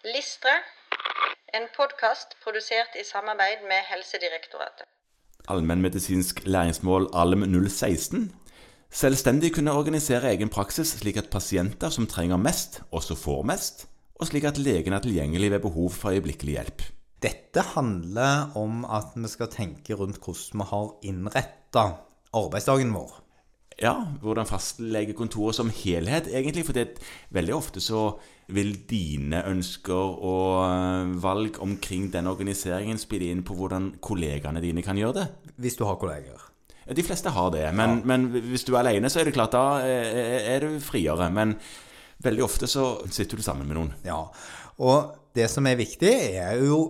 Listre, en podkast produsert i samarbeid med Helsedirektoratet. Allmennmedisinsk læringsmål ALM 016. Selvstendig kunne organisere egen praksis slik at pasienter som trenger mest, også får mest, og slik at legen er tilgjengelig ved behov for øyeblikkelig hjelp. Dette handler om at vi skal tenke rundt hvordan vi har innretta arbeidsdagen vår. Ja, hvordan fastlegekontoret som helhet, egentlig. For det, veldig ofte så vil dine ønsker og eh, valg omkring den organiseringen spille inn på hvordan kollegaene dine kan gjøre det. Hvis du har kolleger. De fleste har det, men, men hvis du er alene, så er det klart da eh, er du friere. Men veldig ofte så sitter du sammen med noen. Ja, og det som er viktig, er jo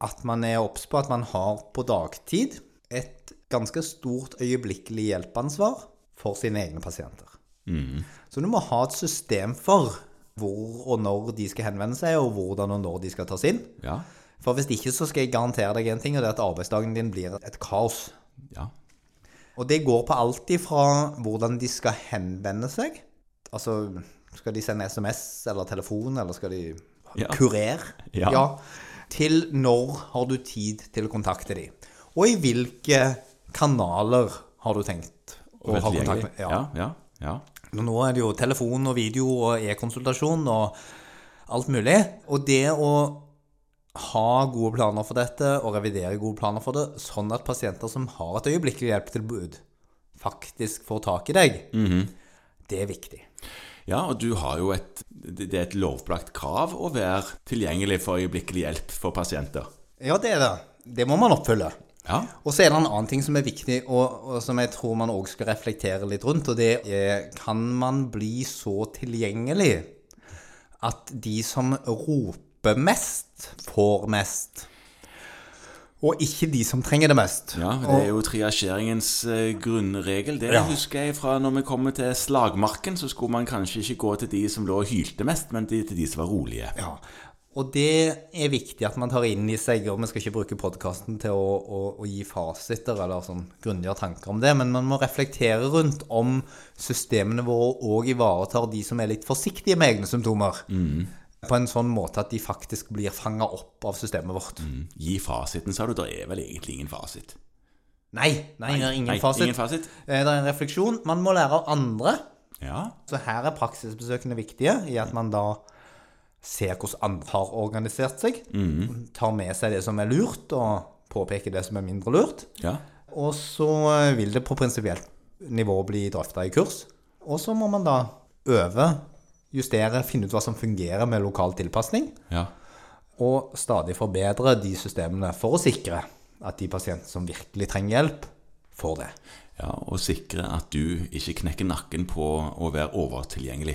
at man er obs på at man har på dagtid et ganske stort øyeblikkelig hjelpeansvar for sine egne pasienter. Så du må ha et system for hvor og når de skal henvende seg, og hvordan og når de skal tas inn. Ja, For hvis ikke så skal jeg garantere deg en ting, og det er at arbeidsdagen din blir et kaos. ja. Og det går på alt ifra hvordan de skal henvende seg. Altså, skal de sende SMS eller telefon, eller skal de Ja. kurere? Ja. Til når har du tid til å kontakte dem? Og i hvilke kanaler har du tenkt å Og ha kontakt med? Ja, ja, ja. Nå er det jo telefon og video og e-konsultasjon og alt mulig. Og det å ha gode planer for dette og revidere gode planer for det, sånn at pasienter som har et øyeblikkelig hjelpetilbud, faktisk får tak i deg, det er viktig. Ja, og du har jo et Det er et lovpålagt krav å være tilgjengelig for øyeblikkelig hjelp for pasienter. Ja, det er det. Det må man oppfylle. Ja. Og så er det en annen ting som er viktig, og, og som jeg tror man òg skal reflektere litt rundt, og det er kan man bli så tilgjengelig at de som roper mest, får mest? Og ikke de som trenger det mest. Ja, Det er jo triasjeringens eh, grunnregel. Det Ja. husker jeg fra når vi kommer til slagmarken, så skulle man kanskje ikke gå til de som lå og hylte mest, men til til de som var rolige. Ja. Og det er viktig at man tar inn i seg, og vi skal ikke bruke podkasten til å, å, å gi fasiter eller sånn grundigere tanker om det, men man må reflektere rundt om systemene våre òg ivaretar de som er litt forsiktige med egne symptomer. På en sånn måte at de faktisk blir fanga opp av systemet vårt. Gi fasiten, sa du. Det er vel egentlig ingen fasit? Nei, nei, det er ingen Nei, fasit. ingen fasit. Eh, Det er en refleksjon. Man må lære av andre. Ja. Så her er praksisbesøkene viktige, i at man da ser hvordan andre har organisert seg. Tar med seg det som er lurt, og påpeker det som er mindre lurt. ja. Og så vil det på prinsipielt nivå bli drøfta i kurs. Og så må man da øve, justere, finne ut hva som fungerer med lokal tilpasning. ja. Og stadig forbedre de systemene for å sikre at de pasientene som virkelig trenger hjelp, får det. Ja, Og sikre at du ikke knekker nakken på å være overtilgjengelig.